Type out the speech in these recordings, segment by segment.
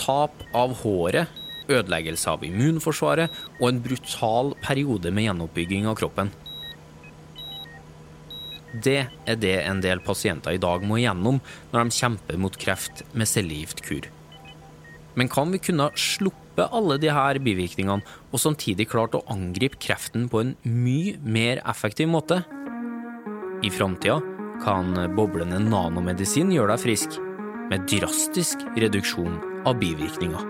tap av håret, ødeleggelse av immunforsvaret og en brutal periode med gjenoppbygging av kroppen. Det er det en del pasienter i dag må igjennom når de kjemper mot kreft med cellegiftkur. Men kan vi kunne sluppe alle disse bivirkningene og samtidig klart å angripe kreften på en mye mer effektiv måte? I framtida kan boblende nanomedisin gjøre deg frisk, med drastisk reduksjon av bivirkninger.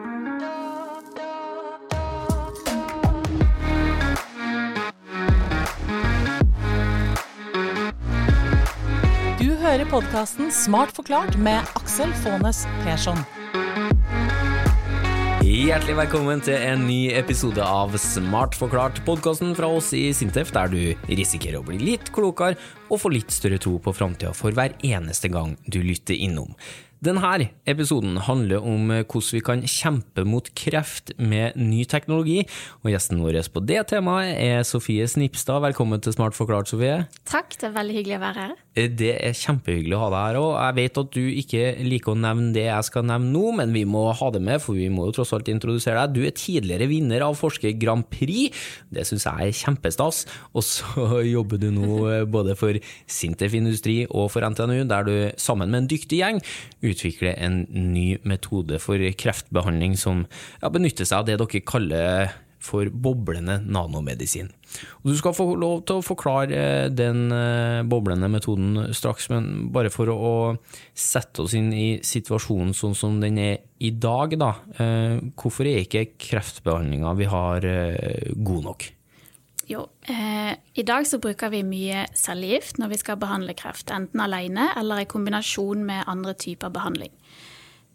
Du hører podkasten Smart forklart med Aksel Faanes Persson. Hjertelig velkommen til en ny episode av Smart forklart, podkasten fra oss i Sintef, der du risikerer å bli litt klokere og få litt større tro på framtida for hver eneste gang du lytter innom. Denne episoden handler om hvordan vi kan kjempe mot kreft med ny teknologi, og gjesten vår på det temaet er Sofie Snipstad. Velkommen til Smart forklart, Sofie. Takk, det er veldig hyggelig å være her. Det er kjempehyggelig å ha deg her òg. Jeg vet at du ikke liker å nevne det jeg skal nevne nå, men vi må ha det med, for vi må jo tross alt introdusere deg. Du er tidligere vinner av Forsker Grand Prix. Det syns jeg er kjempestas. Og så jobber du nå både for Sintef Industri og for NTNU, der du sammen med en dyktig gjeng utvikler en ny metode for kreftbehandling som ja, benytter seg av det dere kaller for boblende nanomedisin. Og du skal få lov til å forklare den boblende metoden straks, men bare for å sette oss inn i situasjonen sånn som den er i dag, da. Hvorfor er ikke kreftbehandlinga vi har god nok? Jo, eh, i dag så bruker vi mye cellegift når vi skal behandle kreft, enten alene eller i kombinasjon med andre typer behandling.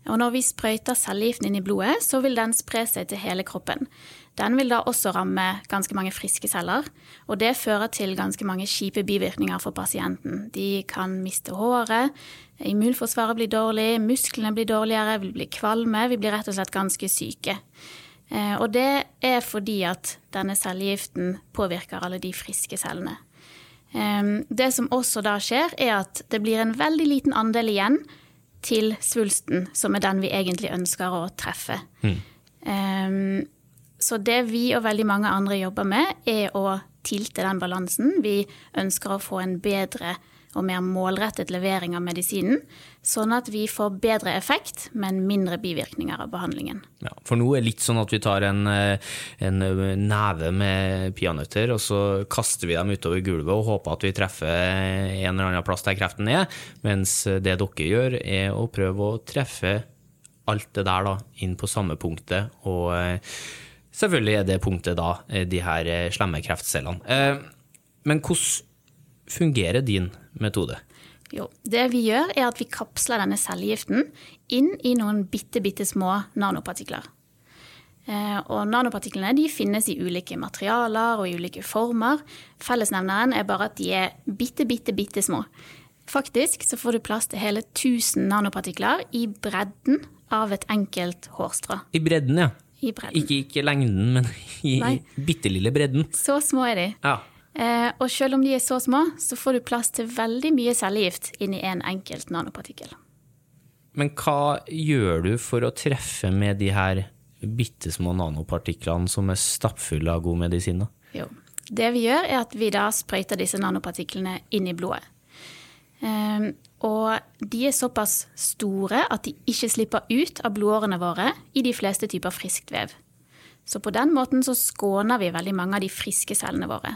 Og når vi sprøyter cellegiften inn i blodet, så vil den spre seg til hele kroppen. Den vil da også ramme ganske mange friske celler, og det fører til ganske mange kjipe bivirkninger for pasienten. De kan miste håret, immunforsvaret blir dårlig, musklene blir dårligere, vi blir kvalme, vi blir rett og slett ganske syke. Og det er fordi at denne cellegiften påvirker alle de friske cellene. Det som også da skjer, er at det blir en veldig liten andel igjen til svulsten, som er den vi egentlig ønsker å treffe. Mm. Så det vi og veldig mange andre jobber med, er å tilte den balansen. Vi ønsker å få en bedre og mer målrettet levering av medisinen, sånn at vi får bedre effekt, men mindre bivirkninger av behandlingen. Ja, for nå er det litt sånn at vi tar en, en neve med peanøtter, og så kaster vi dem utover gulvet og håper at vi treffer en eller annen plass der kreften er, mens det dere gjør, er å prøve å treffe alt det der da, inn på samme punktet, og selvfølgelig er det punktet da de her slemme kreftcellene. Men hvordan fungerer din metode? Jo, det vi gjør er at vi kapsler denne cellegiften inn i noen bitte, bitte små nanopartikler. Og nanopartiklene de finnes i ulike materialer og i ulike former. Fellesnevneren er bare at de er bitte, bitte, bitte små. Faktisk så får du plass til hele 1000 nanopartikler i bredden av et enkelt hårstrå. I bredden, ja. I bredden. Ikke, ikke lengden, men i, i bitte lille bredden. Så små er de. Ja. Eh, og selv om de er så små, så får du plass til veldig mye cellegift inni en enkelt nanopartikkel. Men hva gjør du for å treffe med de her bitte små nanopartiklene som er stappfulle av god medisin? Jo, det vi gjør er at vi da sprøyter disse nanopartiklene inn i blodet. Eh, og de er såpass store at de ikke slipper ut av blodårene våre i de fleste typer friskt vev. Så på den måten så skåner vi veldig mange av de friske cellene våre.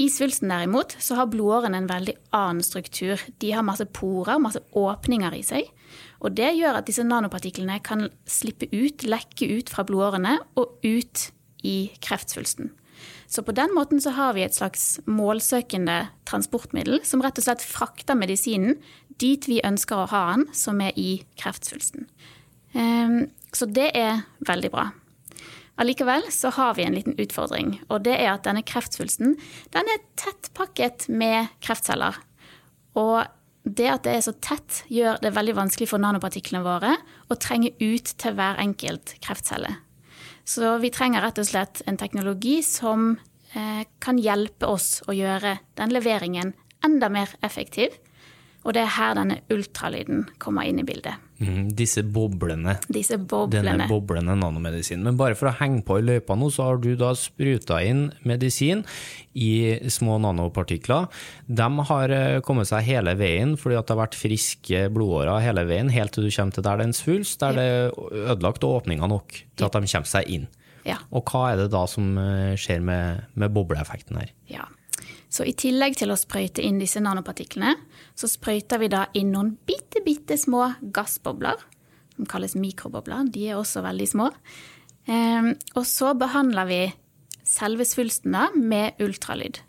I svulsten derimot så har blodårene en veldig annen struktur. De har masse porer, masse åpninger i seg. Og det gjør at disse nanopartiklene kan slippe ut, lekke ut fra blodårene og ut i kreftsvulsten. Så på den måten så har vi et slags målsøkende transportmiddel som rett og slett frakter medisinen dit vi ønsker å ha den, som er i kreftsvulsten. Så det er veldig bra. Allikevel så har vi en liten utfordring, og det er at denne kreftsvulsten den er tettpakket med kreftceller. Og det at det er så tett, gjør det veldig vanskelig for nanopartiklene våre å trenge ut til hver enkelt kreftcelle. Så vi trenger rett og slett en teknologi som eh, kan hjelpe oss å gjøre den leveringen enda mer effektiv, Og det er her denne ultralyden kommer inn i bildet. Mm, disse boblene. Disse Denne boblende nanomedisin. Men bare for å henge på i løypa nå, så har du da spruta inn medisin i små nanopartikler. De har eh, kommet seg hele veien fordi det har vært friske blodårer hele veien, helt til du kommer til der det er en svulst, der det er ødelagt og åpninger nok til at de kommer seg inn. Ja. Og hva er det da som eh, skjer med, med bobleeffekten her? Ja. Så i tillegg til å sprøyte inn disse nanopartiklene, så sprøyter vi da inn noen bitte, bitte små gassbobler, som kalles mikrobobler. De er også veldig små. Ehm, og så behandler vi selve svulsten da med ultralyd.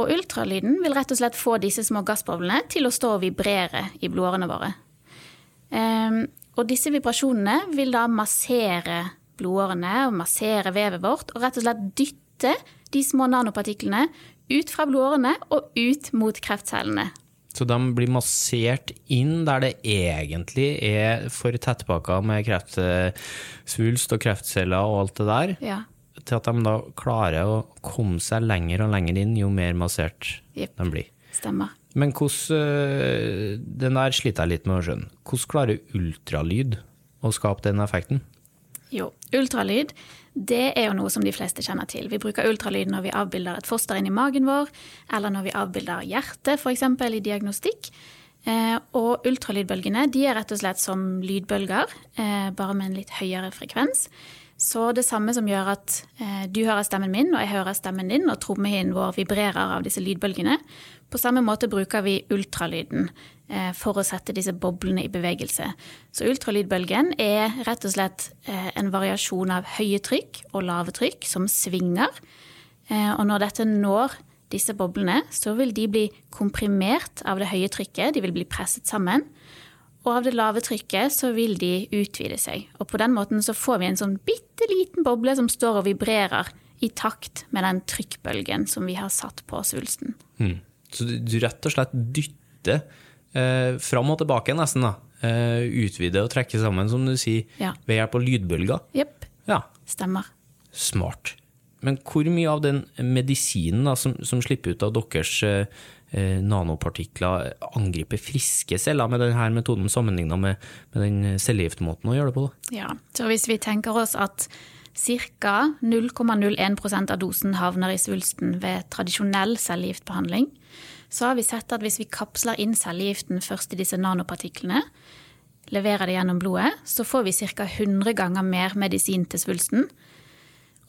Og ultralyden vil rett og slett få disse små gassboblene til å stå og vibrere i blodårene våre. Ehm, og disse vibrasjonene vil da massere blodårene og massere vevet vårt, og rett og slett dytte de små nanopartiklene ut fra blodårene og ut mot kreftcellene. Så de blir massert inn der det egentlig er for tettpakka med kreftsvulst og kreftceller og alt det der, Ja. til at de da klarer å komme seg lenger og lenger inn jo mer massert yep. de blir. Stemmer. Men hvordan øh, Den der sliter jeg litt med å skjønne. Hvordan klarer ultralyd å skape den effekten? Jo, ultralyd det er jo noe som de fleste kjenner til. Vi bruker ultralyd når vi avbilder et foster inni magen vår, eller når vi avbilder hjertet, f.eks. i diagnostikk. Eh, og ultralydbølgene de er rett og slett som lydbølger, eh, bare med en litt høyere frekvens. Så det samme som gjør at eh, du hører stemmen min, og jeg hører stemmen din, og trommehinnen vår vibrerer av disse lydbølgene. På samme måte bruker vi ultralyden for å sette disse boblene i bevegelse. Så ultralydbølgen er rett og slett eh, en variasjon av høye trykk og lave trykk som svinger. Eh, og når dette når disse boblene, så vil de bli komprimert av det høye trykket, de vil bli presset sammen. Og av det lave trykket så vil de utvide seg. Og på den måten så får vi en sånn bitte liten boble som står og vibrerer i takt med den trykkbølgen som vi har satt på svulsten. Mm. Så du, du rett og slett dytter eh, fram og tilbake, nesten. da. Eh, utvide og trekke sammen, som du sier, Ja. ved hjelp av lydbølger. Jepp, Ja, stemmer. smart. Men hvor mye av den medisinen da, som, som slipper ut av deres eh, eh, nanopartikler, angriper friske celler med denne metoden, sammenligna med, med den cellegiftmåten å gjøre det på? Da? Ja, så hvis vi tenker oss at ca. 0,01% av dosen havner i svulsten ved tradisjonell cellegiftbehandling, så har vi sett at hvis vi kapsler inn cellegiften først i disse nanopartiklene, leverer det gjennom blodet, så får vi ca. 100 ganger mer medisin til svulsten.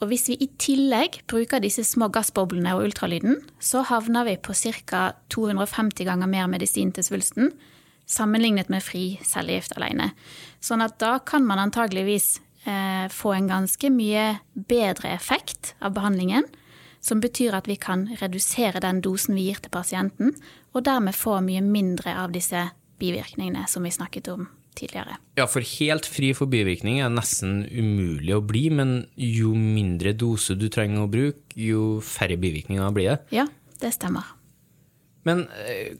Og hvis vi i tillegg bruker disse små gassboblene og ultralyden, så havner vi på ca. 250 ganger mer medisin til svulsten, sammenlignet med fri cellegift alene. Sånn at da kan man antageligvis få en ganske mye bedre effekt av behandlingen, som betyr at vi kan redusere den dosen vi gir til pasienten, og dermed få mye mindre av disse bivirkningene som vi snakket om tidligere. Ja, for helt fri for bivirkning er nesten umulig å bli, men jo mindre dose du trenger å bruke, jo færre bivirkninger blir det. Ja, det stemmer. Men eh,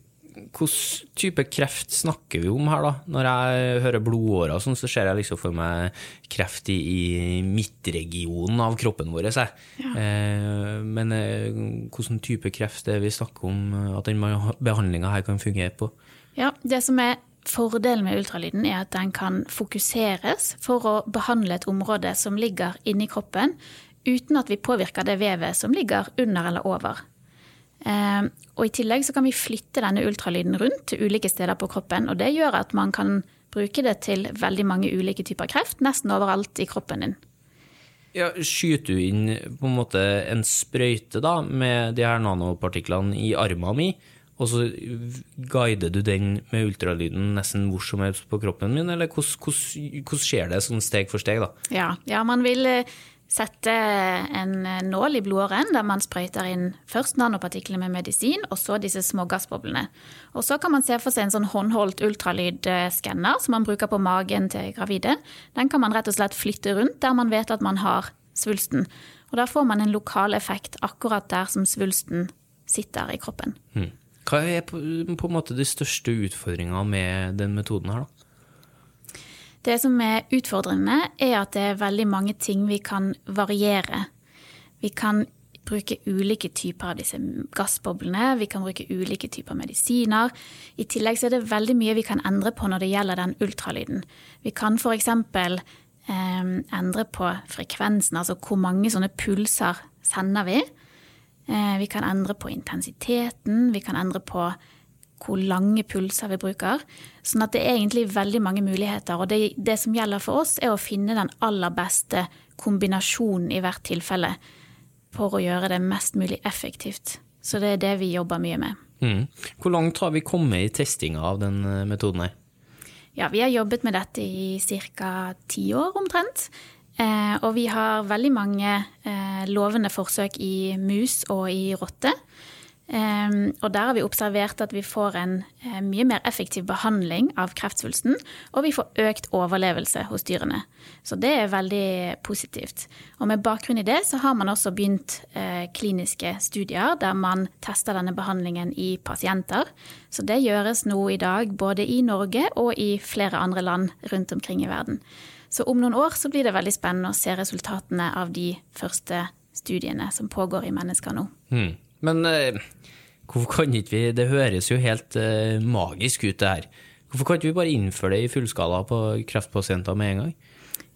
hvilken type kreft snakker vi om her, da? Når jeg hører blodårer, og sånn, så ser jeg liksom for meg kreft i, i midtregionen av kroppen vår. Ja. Eh, men eh, hvilken type kreft er vi snakker om at den behandlinga her kan fungere på? Ja, det som er Fordelen med ultralyden er at den kan fokuseres for å behandle et område som ligger inni kroppen, uten at vi påvirker det vevet som ligger under eller over. Eh, og I tillegg så kan vi flytte denne ultralyden rundt til ulike steder på kroppen. og Det gjør at man kan bruke det til veldig mange ulike typer kreft, nesten overalt i kroppen din. Ja, Skyter du inn på en måte en sprøyte da, med de her nanopartiklene i armen min, og så guider du den med ultralyden nesten hvor som helst på kroppen min, eller hvordan skjer det sånn steg for steg, da? Ja, ja man vil eh, sette en nål i blodåren der man sprøyter inn først nanopartikler med medisin, og så disse små gassboblene. Og så kan man se for seg en sånn håndholdt ultralydskanner som man bruker på magen til gravide. Den kan man rett og slett flytte rundt der man vet at man har svulsten. Og da får man en lokal effekt akkurat der som svulsten sitter i kroppen. Hmm. Hva er på, på en måte de største utfordringene med den metoden her, da? Det som er utfordrende, er at det er veldig mange ting vi kan variere. Vi kan bruke ulike typer av disse gassboblene. Vi kan bruke ulike typer medisiner. I tillegg er det veldig mye vi kan endre på når det gjelder den ultralyden. Vi kan f.eks. Eh, endre på frekvensen, altså hvor mange sånne pulser sender vi. Eh, vi kan endre på intensiteten. Vi kan endre på hvor lange pulser vi bruker. Sånn at det er egentlig veldig mange muligheter. Og det, det som gjelder for oss, er å finne den aller beste kombinasjonen i hvert tilfelle for å gjøre det mest mulig effektivt. Så det er det vi jobber mye med. Mm. Hvor langt har vi kommet i testinga av den eh, metoden her? Ja, vi har jobbet med dette i ca. ti år omtrent. Eh, og vi har veldig mange eh, lovende forsøk i mus og i rotte. Ehm, og der har vi observert at vi får en eh, mye mer effektiv behandling av kreftsvulsten, og vi får økt overlevelse hos dyrene. Så det er veldig positivt. Og med bakgrunn i det så har man også begynt eh, kliniske studier der man tester denne behandlingen i pasienter. Så det gjøres nå i dag både i Norge og i flere andre land rundt omkring i verden. Så om noen år så blir det veldig spennende å se resultatene av de første studiene som pågår i mennesker nå. Mm. Men eh, hvorfor kan ikke vi Det høres jo helt eh, magisk ut, det her. Hvorfor kan ikke vi bare innføre det i fullskala på kreftpasienter med en gang?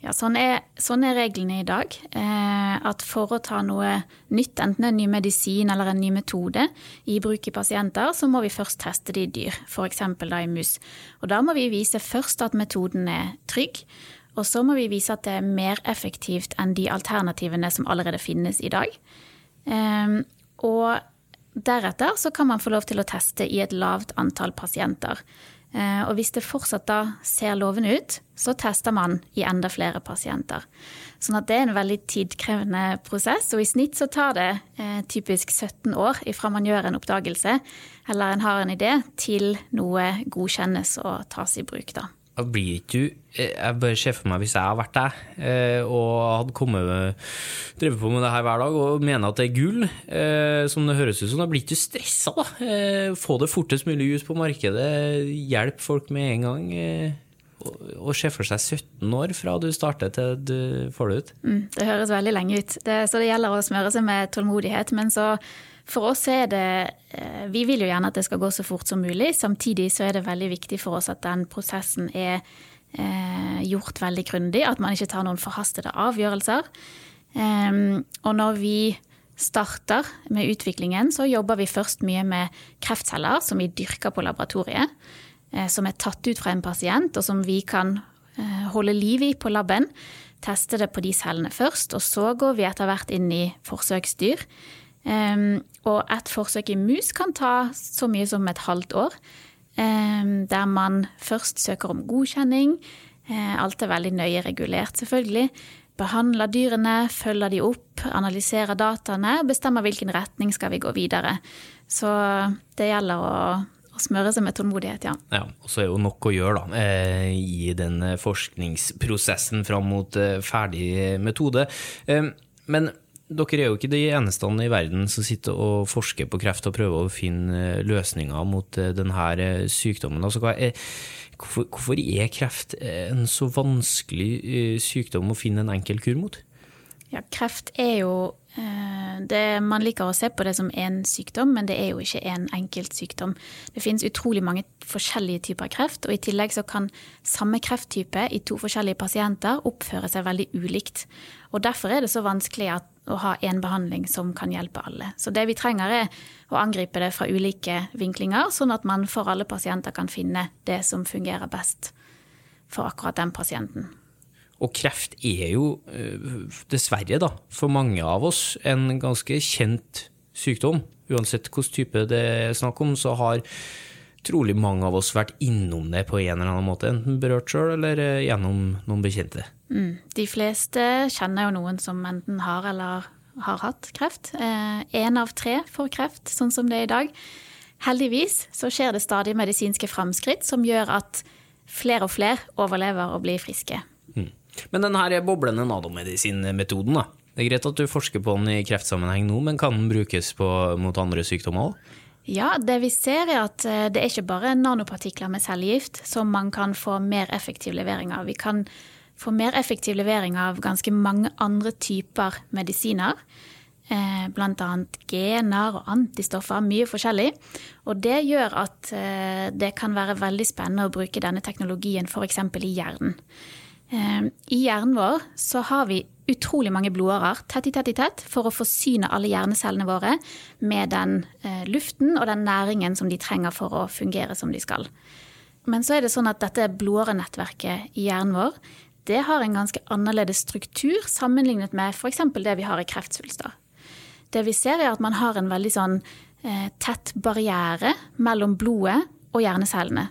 Ja, sånn er, sånn er reglene i dag. Eh, at for å ta noe nytt, enten en ny medisin eller en ny metode i bruk i pasienter, så må vi først teste det i dyr, f.eks. da i mus. Og da må vi vise først at metoden er trygg. Og så må vi vise at det er mer effektivt enn de alternativene som allerede finnes i dag. Eh, og deretter så kan man få lov til å teste i et lavt antall pasienter. Eh, og hvis det fortsatt da ser lovende ut, så tester man i enda flere pasienter. Sånn at det er en veldig tidkrevende prosess, og i snitt så tar det eh, typisk 17 år ifra man gjør en oppdagelse eller en har en idé, til noe godkjennes og tas i bruk, da. Blir ikke du eh, Jeg bare ser for meg hvis jeg har vært deg eh, og hadde kommet drevet på med det her hver dag og mener at det er gull, eh, som det høres ut som, da blir ikke du stressa, da? Få det fortest mulig ut på markedet, hjelp folk med en gang. Og se for seg 17 år fra du starter til du får det ut. Mm, det høres veldig lenge ut. Det, så det gjelder å smøre seg med tålmodighet. Men så for oss er det eh, Vi vil jo gjerne at det skal gå så fort som mulig. Samtidig så er det veldig viktig for oss at den prosessen er eh, gjort veldig grundig. At man ikke tar noen forhastede avgjørelser. Um, og når vi starter med utviklingen, så jobber vi først mye med kreftceller som vi dyrker på laboratoriet. Eh, som er tatt ut fra en pasient, og som vi kan eh, holde liv i på laben. Teste det på de cellene først, og så går vi etter hvert inn i forsøksdyr. Um, og et forsøk i mus kan ta så mye som et halvt år. Um, der man først søker om godkjenning. Uh, alt er veldig nøye regulert, selvfølgelig. Behandler dyrene, følger de opp, analyserer dataene, bestemmer hvilken retning skal vi gå videre. Så det gjelder å, å smøre seg med tålmodighet, ja. ja og så er jo nok å gjøre da, eh, i den forskningsprosessen fram mot eh, ferdig metode. Men dere er jo ikke de eneste i verden som sitter og forsker på kreft og prøver å finne eh, løsninger mot eh, denne eh, sykdommen. Altså, hvorfor, hvorfor, er kreft en så vanskelig sykdom å finne en enkel kur mot? Ja, kreft er jo det, Man liker å se på det som én sykdom, men det er jo ikke en enkelt sykdom. Det finnes utrolig mange forskjellige typer kreft, og i tillegg så kan samme krefttype i to forskjellige pasienter oppføre seg veldig ulikt. Og Derfor er det så vanskelig at å ha én behandling som kan hjelpe alle. Så det vi trenger er å angripe det fra ulike vinklinger, sånn at man for alle pasienter kan finne det som fungerer best for akkurat den pasienten. Og kreft er jo eh, dessverre, da, for mange av oss en ganske kjent sykdom. Uansett hvilken type det er snakk om, så har trolig mange av oss vært innom det på en eller annen måte. Enten berørt sjøl eller eh, gjennom noen bekjente. Mm. De fleste kjenner jo noen som enten har eller har hatt kreft. Én eh, av tre får kreft, sånn som det er i dag. Heldigvis så skjer det stadig medisinske framskritt som gjør at flere og flere overlever og blir friske. Mm. Men denne boblende nadomedisinmetoden, da. Det er greit at du forsker på den i kreftsammenheng nå, men kan den brukes på, mot andre sykdommer òg? Ja, det vi ser er at eh, det er ikke bare nanopartikler med cellegift som man kan få mer effektiv levering av. Vi kan få mer effektiv levering av ganske mange andre typer medisiner. eh, bl.a. gener og antistoffer, mye forskjellig. Og det gjør at eh, det kan være veldig spennende å bruke denne teknologien f.eks. i hjernen. Eh, I hjernen vår så har vi utrolig mange blodårer tett i tett i tett for å forsyne alle hjernecellene våre med den luften og den næringen som de trenger for å fungere som de skal. Men så er det sånn at dette blodårenettverket i hjernen vår det har en ganske annerledes struktur sammenlignet med f.eks. det vi har i kreftsvulster. Det vi ser er at man har en veldig sånn eh, tett barriere mellom blodet og hjernecellene.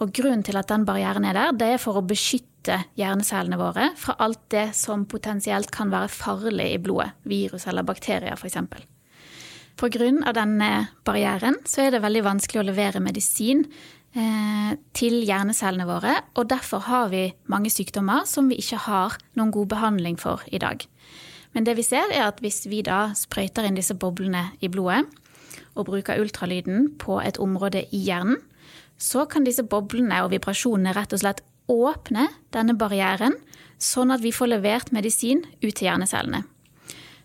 Og grunnen til at den barrieren er der, det er for å beskytte hjernecellene våre fra alt det som potensielt kan være farlig i blodet. Virus eller bakterier, f.eks. Pga. denne barrieren så er det veldig vanskelig å levere medisin Eh, til hjernecellene våre, og derfor har vi mange sykdommer som vi ikke har noen god behandling for i dag. Men det vi ser er at hvis vi da sprøyter inn disse boblene i blodet, og bruker ultralyden på et område i hjernen, så kan disse boblene og vibrasjonene rett og slett åpne denne barrieren, sånn at vi får levert medisin ut til hjernecellene.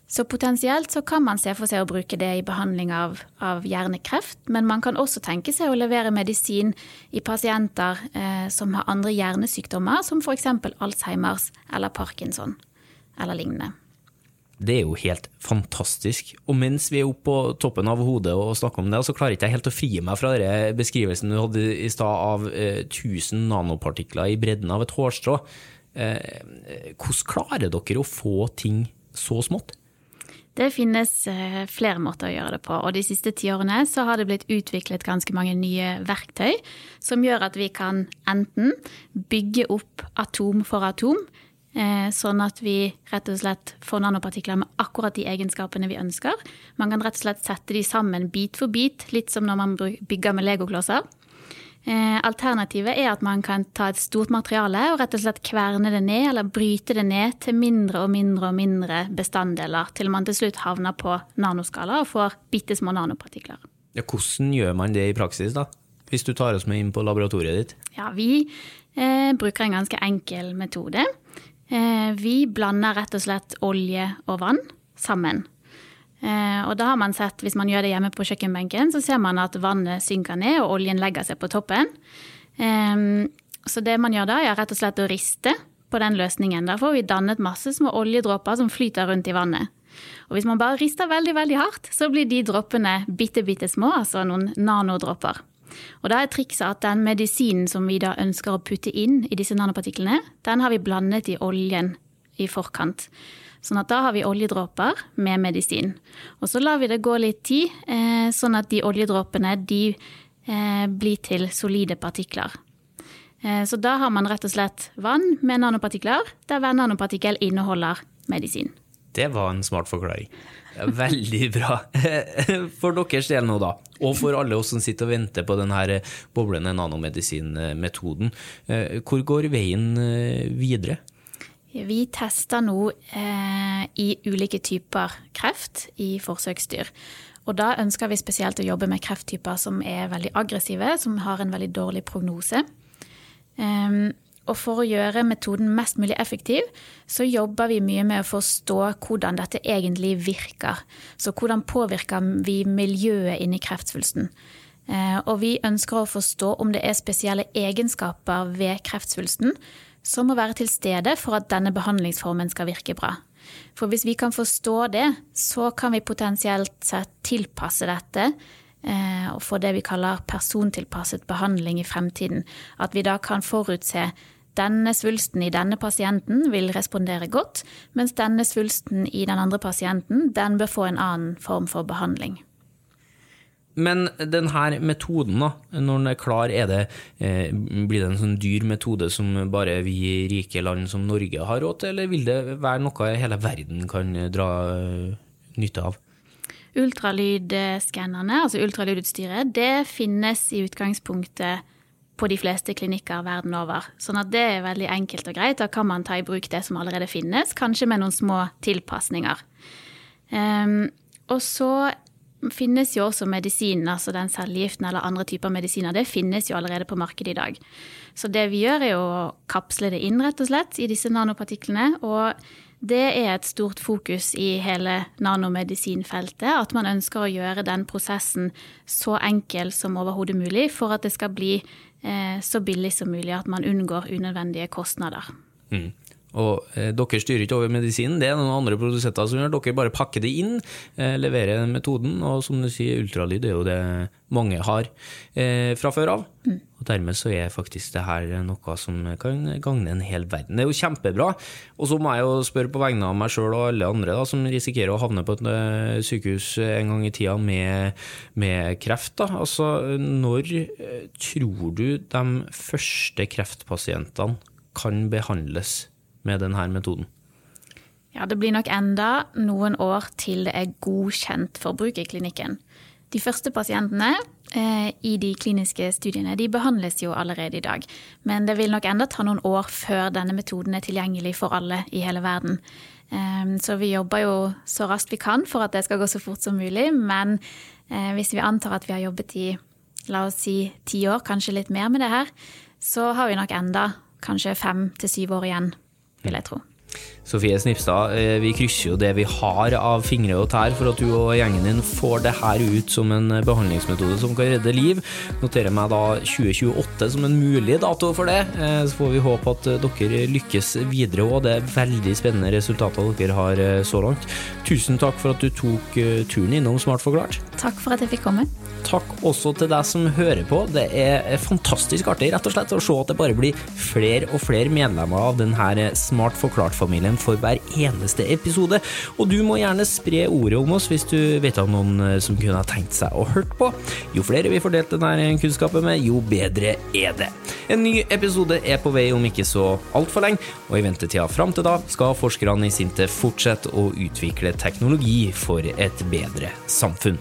Så potensielt så kan man se for seg å bruke det i behandling av, av hjernekreft, men man kan også tenke seg å levere medisin i pasienter eh, som har andre hjernesykdommer, som f.eks. Alzheimers eller Parkinson eller lignende. Det er jo helt fantastisk. Og mens vi er oppe på toppen av hodet og snakker om det, så klarer ikke jeg helt å fri meg fra den beskrivelsen du hadde i stad av eh, 1000 nanopartikler i bredden av et hårstrå. Eh, hvordan klarer dere å få ting så smått? Det finnes eh, flere måter å gjøre det på, og de siste tiårene så har det blitt utviklet ganske mange nye verktøy som gjør at vi kan enten bygge opp atom for atom, sånn at vi rett og slett får nanopartikler med akkurat de egenskapene vi ønsker. Man kan rett og slett sette de sammen bit for bit, litt som når man bygger med legoklosser. Eh, alternativet er at man kan ta et stort materiale og rett og slett kverne det ned, eller bryte det ned til mindre og mindre og mindre bestanddeler, til man til slutt havner på nanoskala og får bitte små nanopartikler. Ja, hvordan gjør man det i praksis, da? Hvis du tar oss med inn på laboratoriet ditt? Ja, Vi eh, bruker en ganske enkel metode. Eh, vi blander rett og slett olje og vann sammen. Eh, og da har man sett, hvis man gjør det hjemme på kjøkkenbenken, så ser man at vannet synker ned og oljen legger seg på toppen. Så det man gjør da, er rett og slett å riste på den løsningen. Da får vi dannet masse små oljedråper som flyter rundt i vannet. Og hvis man bare rister veldig, veldig hardt, så blir de dråpene bitte, bitte små, altså noen nanodråper. Og da er trikset at den medisinen som vi da ønsker å putte inn i disse nanopartiklene, den har vi blandet i oljen i forkant. Sånn at da har vi oljedråper med medisin. Og så lar vi det gå litt tid, eh, sånn at de oljedråpene de eh, blir til solide partikler. Eh, så da har man rett og slett vann med nanopartikler, der hver nanopartikkel inneholder medisin. Det var en smart forklaring. Veldig bra. For deres del nå, da, og for alle oss som sitter og venter på denne boblende nanomedisinmetoden, hvor går veien videre? Vi tester nå eh, i ulike typer kreft i forsøksdyr. Og da ønsker vi spesielt å jobbe med krefttyper som er veldig aggressive, som har en veldig dårlig prognose. Um, og for å gjøre metoden mest mulig effektiv, så jobber vi mye med å forstå hvordan dette egentlig virker. Så hvordan påvirker vi miljøet inni kreftsvulsten? Uh, og vi ønsker å forstå om det er spesielle egenskaper ved kreftsvulsten som må være til stede for at denne behandlingsformen skal virke bra. For hvis vi kan forstå det, så kan vi potensielt sett tilpasse dette eh, og få det vi kaller persontilpasset behandling i fremtiden. At vi da kan forutse denne svulsten i denne pasienten vil respondere godt, mens denne svulsten i den andre pasienten den bør få en annen form for behandling. Men denne metoden, da, når den er klar, er det, eh, blir det en sånn dyr metode som bare vi i rike land som Norge har råd til, eller vil det være noe hele verden kan dra eh, nytte av? Ultralydskannerne, altså ultralydutstyret, det finnes i utgangspunktet på de fleste klinikker verden over. Sånn at det er veldig enkelt og greit. Da kan man ta i bruk det som allerede finnes, kanskje med noen små tilpasninger. Um, og så finnes jo også medisinen, altså den cellegiften eller andre typer medisiner. Det finnes jo allerede på markedet i dag. Så det vi gjør, er å kapsle det inn, rett og slett, i disse nanopartiklene. Og Det er et stort fokus i hele nanomedisinfeltet, at man ønsker å gjøre den prosessen så enkel som overhodet mulig for at det skal bli eh, så billig som mulig, at man unngår unødvendige kostnader. Mm. Og eh, dere styrer ikke over medisinen, det er noen andre produsenter som gjør. Dere bare pakker det inn, eh, leverer den metoden, og som du sier, ultralyd er jo det mange har eh, fra før av. Mm. Og dermed så er faktisk det her noe som kan gagne en hel verden. Det er jo kjempebra. Og så må jeg jo spørre på vegne av meg sjøl og alle andre da, som risikerer å havne på et eh, sykehus en gang i tida med, med kreft. Da. Altså, når eh, tror du de første kreftpasientene kan behandles? Med denne metoden? Ja, Det blir nok enda noen år til det er godkjent for bruk i klinikken. De første pasientene eh, i de kliniske studiene de behandles jo allerede i dag. Men det vil nok enda ta noen år før denne metoden er tilgjengelig for alle i hele verden. Eh, så vi jobber jo så raskt vi kan for at det skal gå så fort som mulig. Men eh, hvis vi antar at vi har jobbet i la oss si ti år, kanskje litt mer med det her, så har vi nok enda kanskje fem til syv år igjen vil jeg tro. Sofie Snipstad, eh, vi krysser jo det vi har av fingre og tær for at du og gjengen din får det her ut som en behandlingsmetode som kan redde liv. Noterer meg da 2028 som en mulig dato for det. Eh, så får vi håpe at dere lykkes videre òg. Det er veldig spennende resultater dere har eh, så langt. Tusen takk for at du tok turen innom Smart forklart. Takk for at jeg fikk komme takk også til deg som hører på. Det er fantastisk artig rett og slett å se at det bare blir flere og flere medlemmer av denne Smart forklart-familien for hver eneste episode. Og du må gjerne spre ordet om oss hvis du vet om noen eh, som kunne ha tenkt seg å hørt på. Jo flere vi får delt denne kunnskapen med, jo bedre er det. En ny episode er på vei om ikke så altfor lenge, og i ventetida fram til da skal forskerne i Sinte fortsette å utvikle teknologi for et bedre samfunn.